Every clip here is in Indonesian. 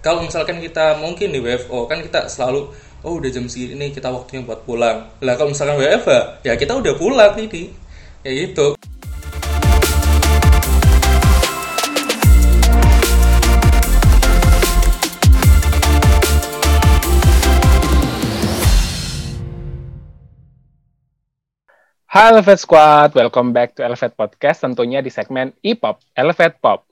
kalau misalkan kita mungkin di WFO kan kita selalu oh udah jam segini kita waktunya buat pulang. Lah kalau misalkan WFH ya kita udah pulang ini ya gitu. Hai Elevate Squad, welcome back to Elevate Podcast tentunya di segmen E-Pop, Elevate Pop.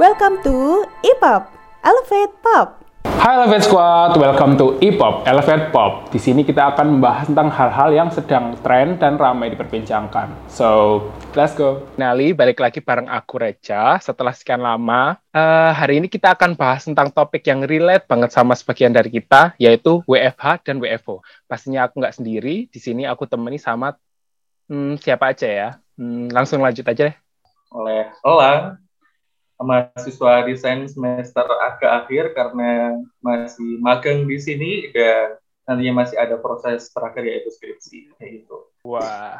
Welcome to E-Pop, Elevate Pop. Hai Elevate Squad, welcome to E-Pop, Elevate Pop. Di sini kita akan membahas tentang hal-hal yang sedang tren dan ramai diperbincangkan. So, let's go. Nali, balik lagi bareng aku Reja. Setelah sekian lama, uh, hari ini kita akan bahas tentang topik yang relate banget sama sebagian dari kita, yaitu WFH dan WFO. Pastinya aku nggak sendiri, di sini aku temani sama hmm, siapa aja ya. Hmm, langsung lanjut aja deh. Oleh Elang, mahasiswa desain semester agak akhir karena masih magang di sini dan nantinya masih ada proses terakhir yaitu skripsi kayak gitu. Wah,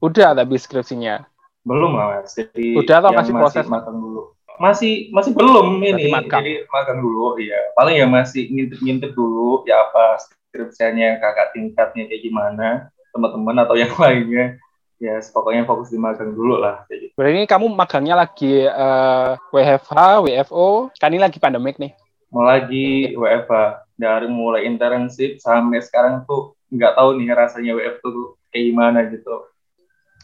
udah tapi skripsinya? Belum lah mas. Jadi udah atau masih proses magang dulu? Masih masih belum ini. Magang. Jadi magang dulu ya. Paling ya masih ngintip-ngintip dulu ya apa skripsinya kakak tingkatnya kayak gimana teman-teman atau yang lainnya ya pokoknya fokus di magang dulu lah kayak gitu. Berarti ini kamu magangnya lagi uh, eh, WFH, WFO, kan ini lagi pandemik nih? Mau lagi WFH dari mulai internship sampai sekarang tuh nggak tahu nih rasanya WF tuh kayak gimana gitu.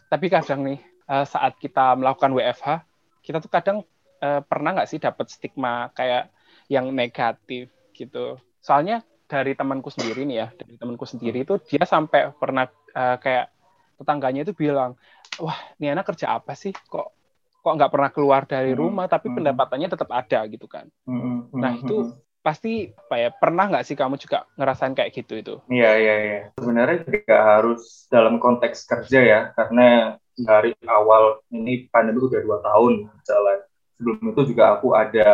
Tapi kadang nih uh, saat kita melakukan WFH, kita tuh kadang uh, pernah nggak sih dapat stigma kayak yang negatif gitu. Soalnya dari temanku sendiri nih ya, dari temanku sendiri itu dia sampai pernah uh, kayak tetangganya itu bilang, wah ini anak kerja apa sih? Kok kok nggak pernah keluar dari hmm, rumah tapi hmm. pendapatannya tetap ada gitu kan? Hmm, nah itu pasti apa ya pernah nggak sih kamu juga ngerasain kayak gitu itu? Iya iya iya. Sebenarnya juga harus dalam konteks kerja ya karena dari awal ini pandemi udah dua tahun jalan. Sebelum itu juga aku ada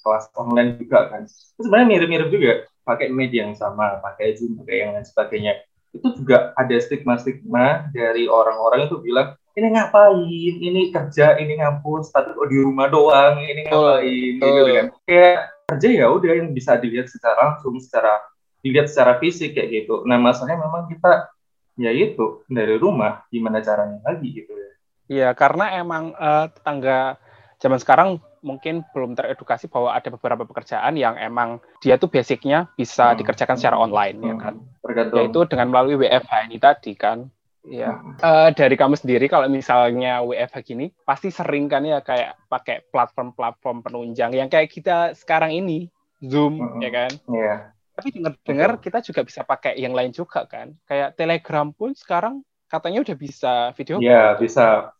kelas online juga kan. Sebenarnya mirip-mirip juga pakai media yang sama, pakai Zoom, pakai yang lain sebagainya itu juga ada stigma-stigma dari orang-orang itu bilang ini ngapain, ini kerja, ini ngampus, tapi kok di rumah doang, ini ngapain, oh, gitu kan. Kayak kerja ya udah yang bisa dilihat secara langsung, secara dilihat secara fisik kayak gitu. Nah masalahnya memang kita ya itu dari rumah, gimana caranya lagi gitu ya. Iya, karena emang uh, tetangga zaman sekarang mungkin belum teredukasi bahwa ada beberapa pekerjaan yang emang dia tuh basicnya bisa hmm. dikerjakan secara online hmm. ya kan. Tergantung. Yaitu dengan melalui WFH ini tadi kan. Ya, hmm. uh, dari kamu sendiri kalau misalnya WFH gini pasti sering kan ya kayak pakai platform-platform penunjang yang kayak kita sekarang ini Zoom hmm. ya kan. Iya. Yeah. Tapi dengar-dengar kita juga bisa pakai yang lain juga kan. Kayak Telegram pun sekarang katanya udah bisa video. Iya, bisa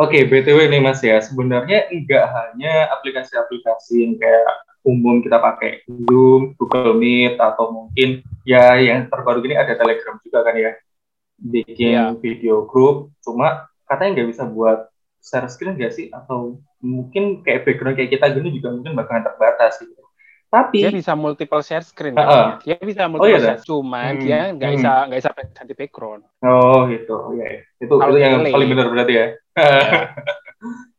Oke, okay, BTW nih Mas ya, sebenarnya enggak hanya aplikasi-aplikasi yang kayak umum kita pakai Zoom, Google Meet, atau mungkin ya yang terbaru gini ada Telegram juga kan ya, bikin yeah. video group, cuma katanya nggak bisa buat share screen nggak sih? Atau mungkin kayak background kayak kita gini juga mungkin bakalan terbatas gitu. Tapi dia bisa multiple share screen. Uh, uh. Dia bisa multiple oh, iya, share, cuman hmm. dia nggak hmm. bisa nggak bisa ganti background. Oh gitu, oh, iya. iya. Itu itu yang paling benar berarti ya. Ya.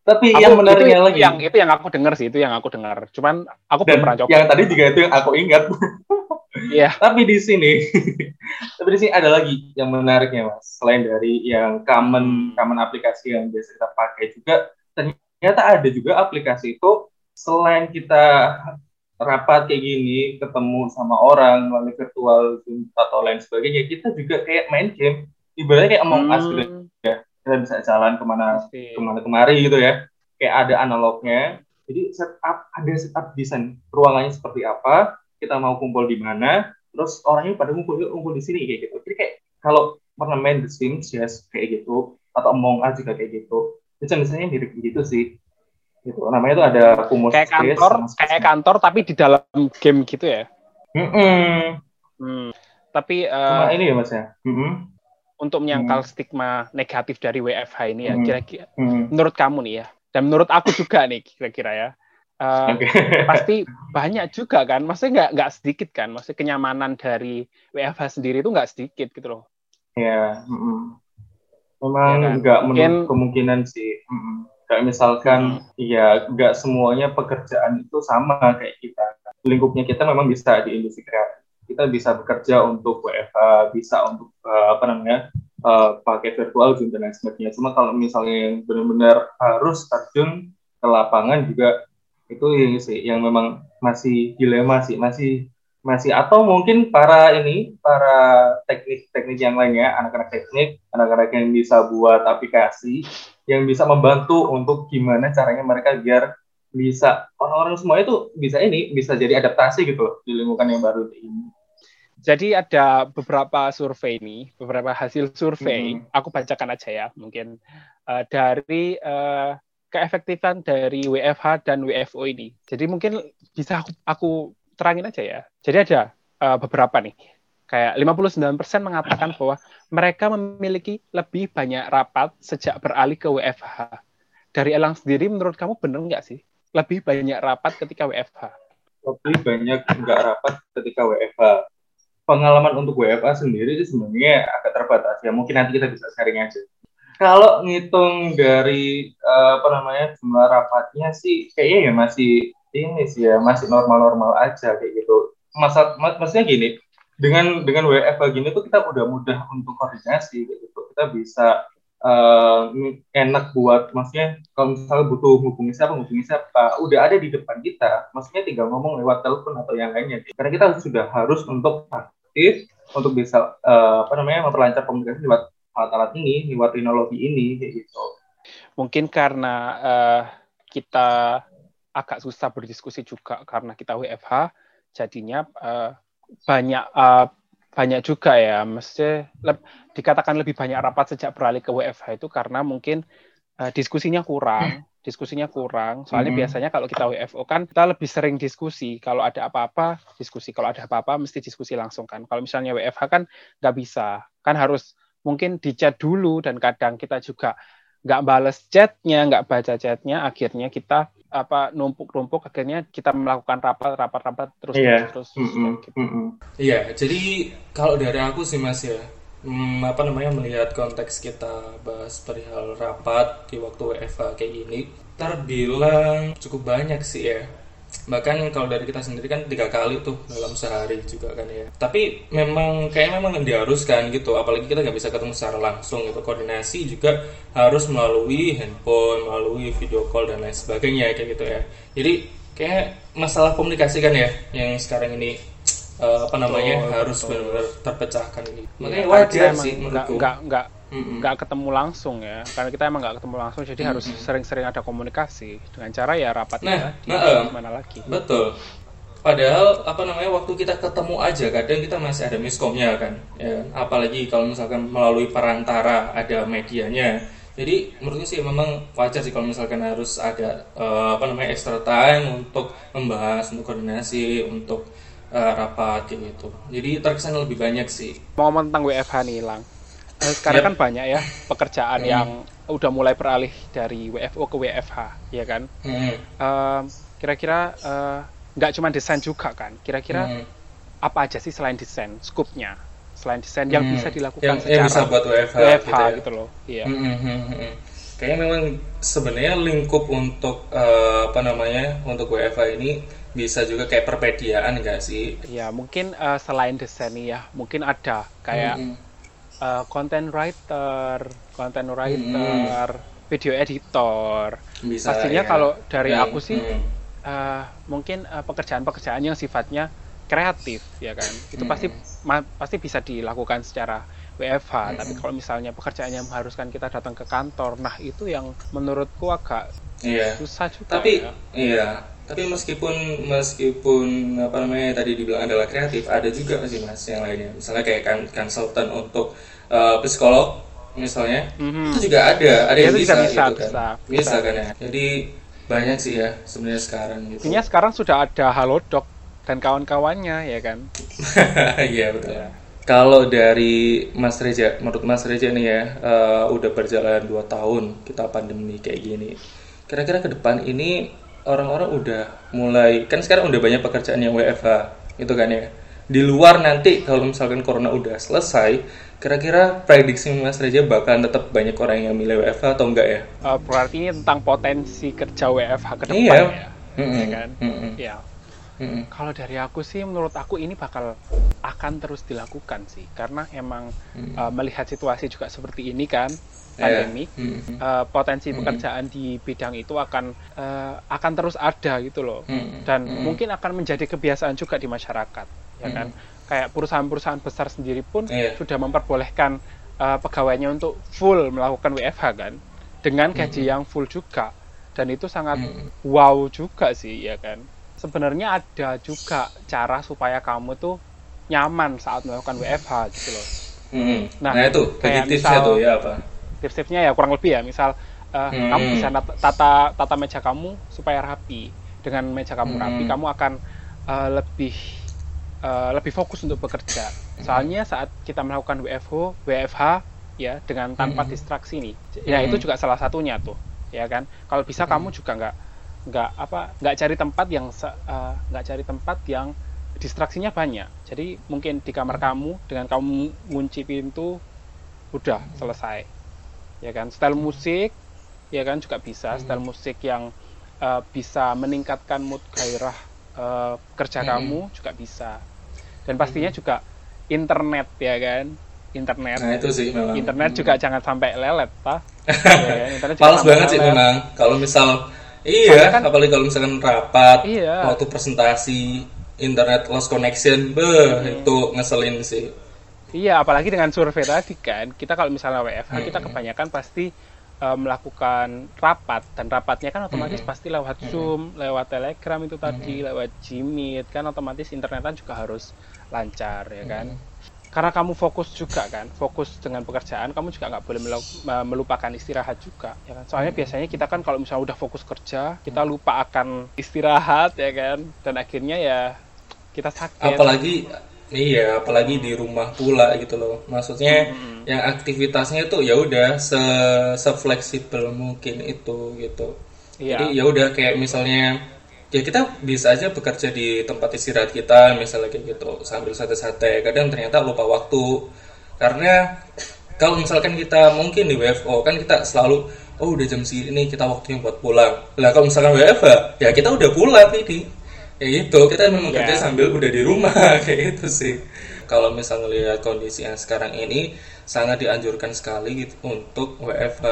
Tapi aku, yang menariknya itu, lagi. Yang itu yang aku dengar sih, itu yang aku dengar. Cuman aku belum pernah coba. Yang tadi juga itu yang aku ingat. Iya. tapi di sini, tapi di sini ada lagi yang menariknya mas. Selain dari yang common common aplikasi yang biasa kita pakai juga, ternyata ada juga aplikasi itu selain kita rapat kayak gini, ketemu sama orang melalui virtual Zoom atau lain sebagainya, kita juga kayak main game. Ibaratnya kayak Among Us gitu hmm. Kita bisa jalan ke mana ke mana kemari gitu ya. Kayak ada analognya. Jadi setup ada setup desain ruangannya seperti apa, kita mau kumpul di mana, terus orangnya pada ngumpul ngumpul di sini kayak gitu. Jadi kayak kalau pernah main The Sims ya yes, kayak gitu atau Among Us juga kayak gitu. Jadi misalnya mirip gitu sih gitu namanya itu ada kumus kayak kantor kayak kantor tapi di dalam game gitu ya mm -mm. Hmm. tapi uh, ini ya mas ya mm -hmm. Untuk menyangkal mm. stigma negatif dari WFH ini ya kira-kira mm. -hmm. menurut kamu nih ya dan menurut aku juga nih kira-kira ya Uh, okay. pasti banyak juga kan, maksudnya nggak nggak sedikit kan, maksudnya kenyamanan dari WFH sendiri itu nggak sedikit gitu loh. Ya, mm -hmm. memang ya kan? mungkin kemungkinan sih. Mm -hmm Kayak misalkan, hmm. ya nggak semuanya pekerjaan itu sama kayak kita. Lingkupnya kita memang bisa di industri kreatif. Kita bisa bekerja untuk WFH, bisa untuk uh, apa namanya uh, pakai virtual Zoom dan lain sebagainya. Cuma kalau misalnya yang benar-benar harus terjun ke lapangan juga itu yang sih yang memang masih dilema sih, masih masih atau mungkin para ini para teknik-teknik yang lainnya anak-anak teknik anak-anak yang bisa buat aplikasi yang bisa membantu untuk gimana caranya mereka biar bisa orang-orang semua itu bisa ini bisa jadi adaptasi gitu di lingkungan yang baru ini. Jadi ada beberapa survei nih, beberapa hasil survei, hmm. aku bacakan aja ya, mungkin uh, dari uh, keefektifan dari WFH dan WFO ini. Jadi mungkin bisa aku, aku terangin aja ya. Jadi ada uh, beberapa nih. Kayak 59% mengatakan bahwa mereka memiliki lebih banyak rapat sejak beralih ke WFH. Dari Elang sendiri, menurut kamu benar nggak sih? Lebih banyak rapat ketika WFH? Lebih banyak nggak rapat ketika WFH. Pengalaman untuk WFH sendiri itu sebenarnya agak terbatas. Ya mungkin nanti kita bisa sharing aja. Kalau ngitung dari uh, apa namanya jumlah rapatnya sih kayaknya ya masih ini sih ya masih normal-normal aja kayak gitu. Masa mak maksudnya gini, dengan dengan WF gini tuh kita udah mudah untuk koordinasi kayak gitu. Kita bisa uh, enak buat maksudnya kalau misalnya butuh hubungi siapa hubungi siapa udah ada di depan kita maksudnya tinggal ngomong lewat telepon atau yang lainnya karena kita sudah harus untuk aktif untuk bisa uh, apa namanya memperlancar komunikasi lewat alat-alat ini lewat teknologi ini gitu. Mungkin karena uh, kita agak susah berdiskusi juga karena kita WFH jadinya uh, banyak uh, banyak juga ya. Mesti le dikatakan lebih banyak rapat sejak beralih ke WFH itu karena mungkin uh, diskusinya kurang hmm. diskusinya kurang. Soalnya hmm. biasanya kalau kita WFO kan kita lebih sering diskusi. Kalau ada apa-apa diskusi. Kalau ada apa-apa mesti diskusi langsung kan. Kalau misalnya WFH kan nggak bisa. Kan harus mungkin di chat dulu dan kadang kita juga nggak balas chatnya, nggak baca chatnya, akhirnya kita apa numpuk-numpuk akhirnya kita melakukan rapat rapat rapat terus yeah. terus, terus mm -hmm. gitu. Iya, yeah, jadi kalau dari aku sih Mas ya, hmm, apa namanya melihat konteks kita bahas perihal rapat di waktu WFH kayak gini, terbilang cukup banyak sih ya bahkan kalau dari kita sendiri kan tiga kali tuh dalam sehari juga kan ya. Tapi memang kayak memang diharuskan gitu. Apalagi kita nggak bisa ketemu secara langsung gitu. Koordinasi juga harus melalui handphone melalui video call dan lain sebagainya kayak gitu ya. Jadi kayak masalah komunikasi kan ya yang sekarang ini uh, apa namanya betul, harus benar-benar terpecahkan ini. Iya, makanya wajar sih menurutku. nggak nggak nggak ketemu langsung ya karena kita emang nggak ketemu langsung jadi mm -hmm. harus sering-sering ada komunikasi. Dengan cara ya rapat nah, nah uh, mana lagi. betul. Padahal apa namanya waktu kita ketemu aja kadang kita masih ada miskomnya kan ya. Apalagi kalau misalkan melalui perantara ada medianya. Jadi menurutku sih memang wajar sih kalau misalkan harus ada uh, apa namanya extra time untuk membahas untuk koordinasi untuk uh, rapat gitu. Jadi terkesan lebih banyak sih. Mau tentang WFH nih lang Eh, sekarang yep. kan banyak ya pekerjaan hmm. yang udah mulai beralih dari WFO ke WFH, ya kan? Hmm. Uh, kira-kira uh, nggak cuma desain juga kan? Kira-kira hmm. apa aja sih selain desain, skupnya? Selain desain hmm. yang bisa dilakukan yang, secara yang bisa buat WFH, WFH gitu, ya? gitu loh, iya. Hmm, hmm, hmm, hmm. Kayaknya memang sebenarnya lingkup untuk uh, apa namanya untuk WFH ini bisa juga kayak perpediaan enggak sih? Ya mungkin uh, selain desain ya, mungkin ada kayak hmm uh, content writer, content writer, hmm. video editor. Bisa, Pastinya ya. kalau dari hmm. aku sih hmm. uh, mungkin uh, pekerjaan-pekerjaan yang sifatnya kreatif ya kan. Itu hmm. pasti pasti bisa dilakukan secara WFH. Hmm. Tapi kalau misalnya pekerjaannya mengharuskan kita datang ke kantor, nah itu yang menurutku agak iya. susah juga. Tapi ya. iya, tapi meskipun meskipun apa namanya tadi dibilang adalah kreatif ada juga sih mas yang lainnya. Misalnya kayak kan konsultan untuk uh, psikolog misalnya mm-hmm. itu juga ada ada ya, yang bisa, bisa, gitu bisa, kan. bisa, bisa. Kan ya. Jadi banyak sih ya sebenarnya sekarang gitu. Intinya sekarang sudah ada halodoc dan kawan-kawannya ya kan? Iya betul. Ya. kalau dari Mas Reja menurut Mas Reja nih ya uh, udah berjalan 2 tahun kita pandemi kayak gini. Kira-kira ke depan ini orang-orang udah mulai kan sekarang udah banyak pekerjaan yang WFH itu kan ya di luar nanti kalau misalkan corona udah selesai, kira-kira prediksi Mas Reja bakal tetap banyak orang yang milih WFH atau enggak ya? Uh, berarti ini tentang potensi kerja WFH ke depan Iya. ya. Mm-mm. Ya kan? Mm-mm. Ya. Mm-mm. Kalau dari aku sih, menurut aku ini bakal akan terus dilakukan sih, karena emang Mm. uh, melihat situasi juga seperti ini kan. Pandemi, Mm-mm. uh, potensi Mm-mm. pekerjaan di bidang itu akan uh, akan terus ada gitu loh, Mm-mm. dan Mm-mm. mungkin akan menjadi kebiasaan juga di masyarakat, ya kan? Kayak perusahaan-perusahaan besar sendiri pun Iya. sudah memperbolehkan uh, pegawainya untuk full melakukan WFH kan, dengan gaji yang full juga, dan itu sangat Mm. wow juga sih ya kan sebenarnya ada juga cara supaya kamu tuh nyaman saat melakukan WFH gitu loh. Nah, Nah, itu kayak bagi tipsnya misal- tuh ya apa? Tips-tipsnya ya kurang lebih ya. Misal eh, Hmm. kamu bisa tata tata meja kamu supaya rapi. Dengan meja kamu Hmm. rapi kamu akan eh, lebih eh, lebih fokus untuk bekerja. Soalnya saat kita melakukan WFH WFH ya dengan tanpa Hmm. distraksi nih. Ya Hmm. itu juga salah satunya tuh ya kan? Kalau bisa kamu juga nggak nggak apa nggak cari tempat yang eh, nggak cari tempat yang distraksinya banyak. Jadi mungkin di kamar kamu dengan kamu ngunci pintu udah selesai ya kan style musik ya kan juga bisa style musik yang eh, bisa meningkatkan mood gairah eh, kerja Hmm. kamu juga bisa dan pastinya juga internet ya kan internet Nah, itu sih memang. internet juga jangan sampai lelet pak ya, internet juga Males sampai banget sih lelet. memang. Kalau misal iya, Soalnya kan- apalagi kalau misalkan rapat, Iya. waktu presentasi, internet lost connection, beh, Hmm. itu ngeselin sih. Iya, apalagi dengan survei tadi kan, kita kalau misalnya WFH kita Hmm. kebanyakan pasti eh, melakukan rapat dan rapatnya kan otomatis Hmm. pasti lewat Zoom, lewat Telegram itu tadi, lewat Gmeet kan otomatis internetan juga harus lancar ya kan. Hmm. Karena kamu fokus juga kan, fokus dengan pekerjaan, kamu juga nggak boleh melu- me- melupakan istirahat juga ya kan. Soalnya biasanya kita kan kalau misalnya udah fokus kerja, kita lupa akan istirahat ya kan, dan akhirnya ya kita sakit. Apalagi iya, apalagi di rumah pula gitu loh. Maksudnya Hmm. yang aktivitasnya itu ya udah se fleksibel mungkin itu gitu. Iya. Jadi ya udah kayak misalnya ya kita bisa aja bekerja di tempat istirahat kita misalnya kayak gitu sambil santai-santai. Kadang ternyata lupa waktu karena kalau misalkan kita mungkin di WFO kan kita selalu oh udah jam segini kita waktunya buat pulang. Lah kalau misalkan WFH ya kita udah pulang ini. Ya gitu, kita memang Ya. kerja sambil udah di rumah kayak gitu sih. Kalau misalnya lihat kondisi yang sekarang ini sangat dianjurkan sekali gitu untuk WFH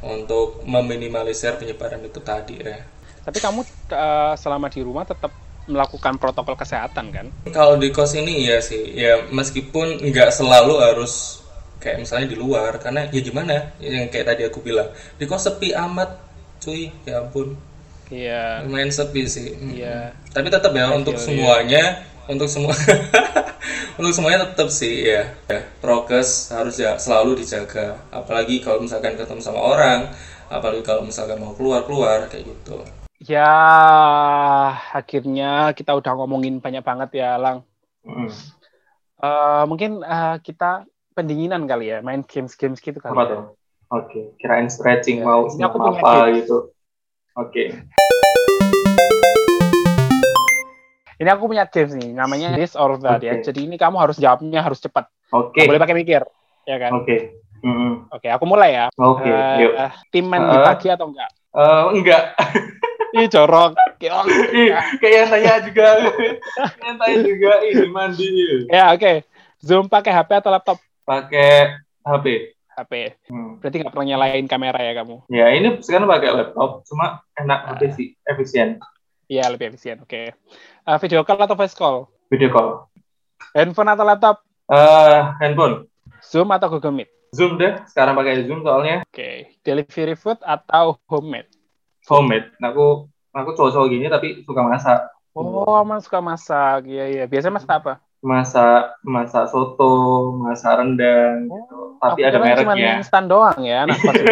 untuk meminimalisir penyebaran itu tadi ya. Tapi kamu eh, selama di rumah tetap melakukan protokol kesehatan kan? Kalau di kos ini iya sih, ya meskipun nggak selalu harus kayak misalnya di luar, karena ya gimana, yang kayak tadi aku bilang, di kos sepi amat, cuy, ya ampun, Iya. lumayan sepi sih. Iya. Tapi tetap ya I untuk feel semuanya, untuk semua, untuk semuanya tetap sih ya, ya prokes harus ya selalu dijaga, apalagi kalau misalkan ketemu sama orang, apalagi kalau misalkan mau keluar keluar kayak gitu. Ya, akhirnya kita udah ngomongin banyak banget ya, Lang. Mm. Eh, mungkin eh, kita pendinginan kali ya, main games-games gitu kali Apa ya. tuh? Oke, kirain stretching Ya, mau punya apa gitu. Oke. Ini aku punya games nih, namanya This or That ya. Oke. Jadi ini kamu harus jawabnya harus cepat. Oke. Nggak boleh pakai mikir, ya kan? Oke. Mm-mm. Oke, aku mulai ya. Oke, Eh, yuk. tim main Eh. dibagi atau enggak? Eh, enggak. Ih, jorok. Kayak yang tanya juga. yang tanya juga ini mandi. Ya, oke. Zoom pakai HP atau laptop? Pakai HP. HP. Hmm. Berarti nggak pernah nyalain kamera ya kamu? Ya, ini sekarang pakai laptop, cuma enak HP sih, efisien. Iya, lebih efisien. Oke. Eh, video call atau voice call? Video call. Handphone atau laptop? Eh, handphone. Zoom atau Google Meet? Zoom deh, sekarang pakai Zoom soalnya Oke. Delivery food atau homemade? homemade. Nah, aku aku cowok-cowok gini tapi suka masak. Oh, aman suka masak. Iya, iya. Biasanya masak apa? Masak masak soto, masak rendang gitu. Tapi ada kira cuma mereknya. instan doang ya, anak kos.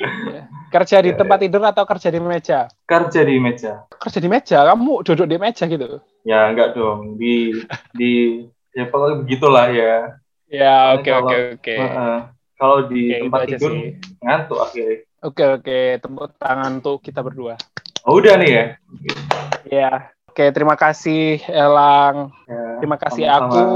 Iya. Kerja di tempat tidur atau kerja di meja? Kerja di meja. Kerja di meja, kamu duduk di meja gitu? Ya enggak dong, di di ya pokoknya begitulah ya. Ya, oke, oke, oke. Kalau di itu tempat aja tidur sih. ngantuk akhirnya. Oke, oke. Tepuk tangan untuk kita berdua. Oh, udah nih ya. Iya. Oke, terima kasih Elang. Ya, terima kasih sama -sama. aku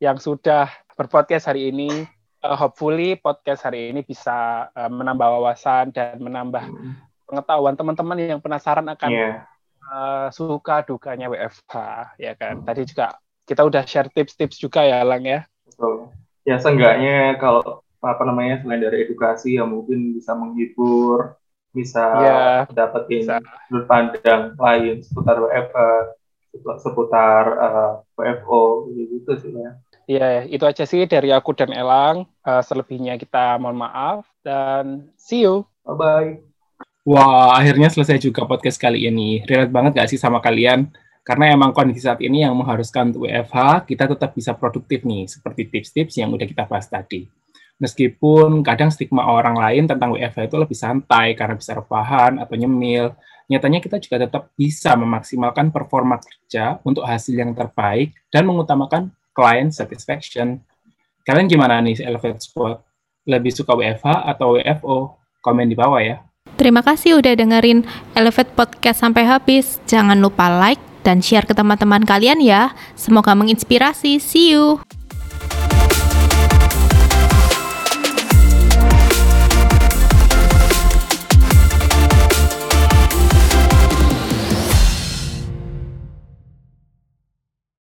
yang sudah berpodcast hari ini. Uh, hopefully podcast hari ini bisa uh, menambah wawasan dan menambah hmm. pengetahuan teman-teman yang penasaran akan yeah. uh, suka dukanya WFH ya kan. Tadi juga kita udah share tips-tips juga ya Lang ya. Betul. Ya seenggaknya kalau apa namanya selain dari edukasi yang mungkin bisa menghibur bisa yeah, dapetin sudut pandang lain seputar WFH, seputar uh, WFO gitu sih ya. Iya, itu aja sih dari aku dan Elang. Uh, selebihnya kita mohon maaf dan see you. Bye bye. Wah, akhirnya selesai juga podcast kali ini. Relate banget gak sih sama kalian? Karena emang kondisi saat ini yang mengharuskan untuk WFH, kita tetap bisa produktif nih, seperti tips-tips yang udah kita bahas tadi. Meskipun kadang stigma orang lain tentang WFH itu lebih santai karena bisa rebahan atau nyemil, nyatanya kita juga tetap bisa memaksimalkan performa kerja untuk hasil yang terbaik dan mengutamakan client satisfaction. Kalian gimana nih Elevate Spot? Lebih suka WFH atau WFO? Komen di bawah ya. Terima kasih udah dengerin Elevate Podcast sampai habis. Jangan lupa like dan share ke teman-teman kalian ya. Semoga menginspirasi. See you.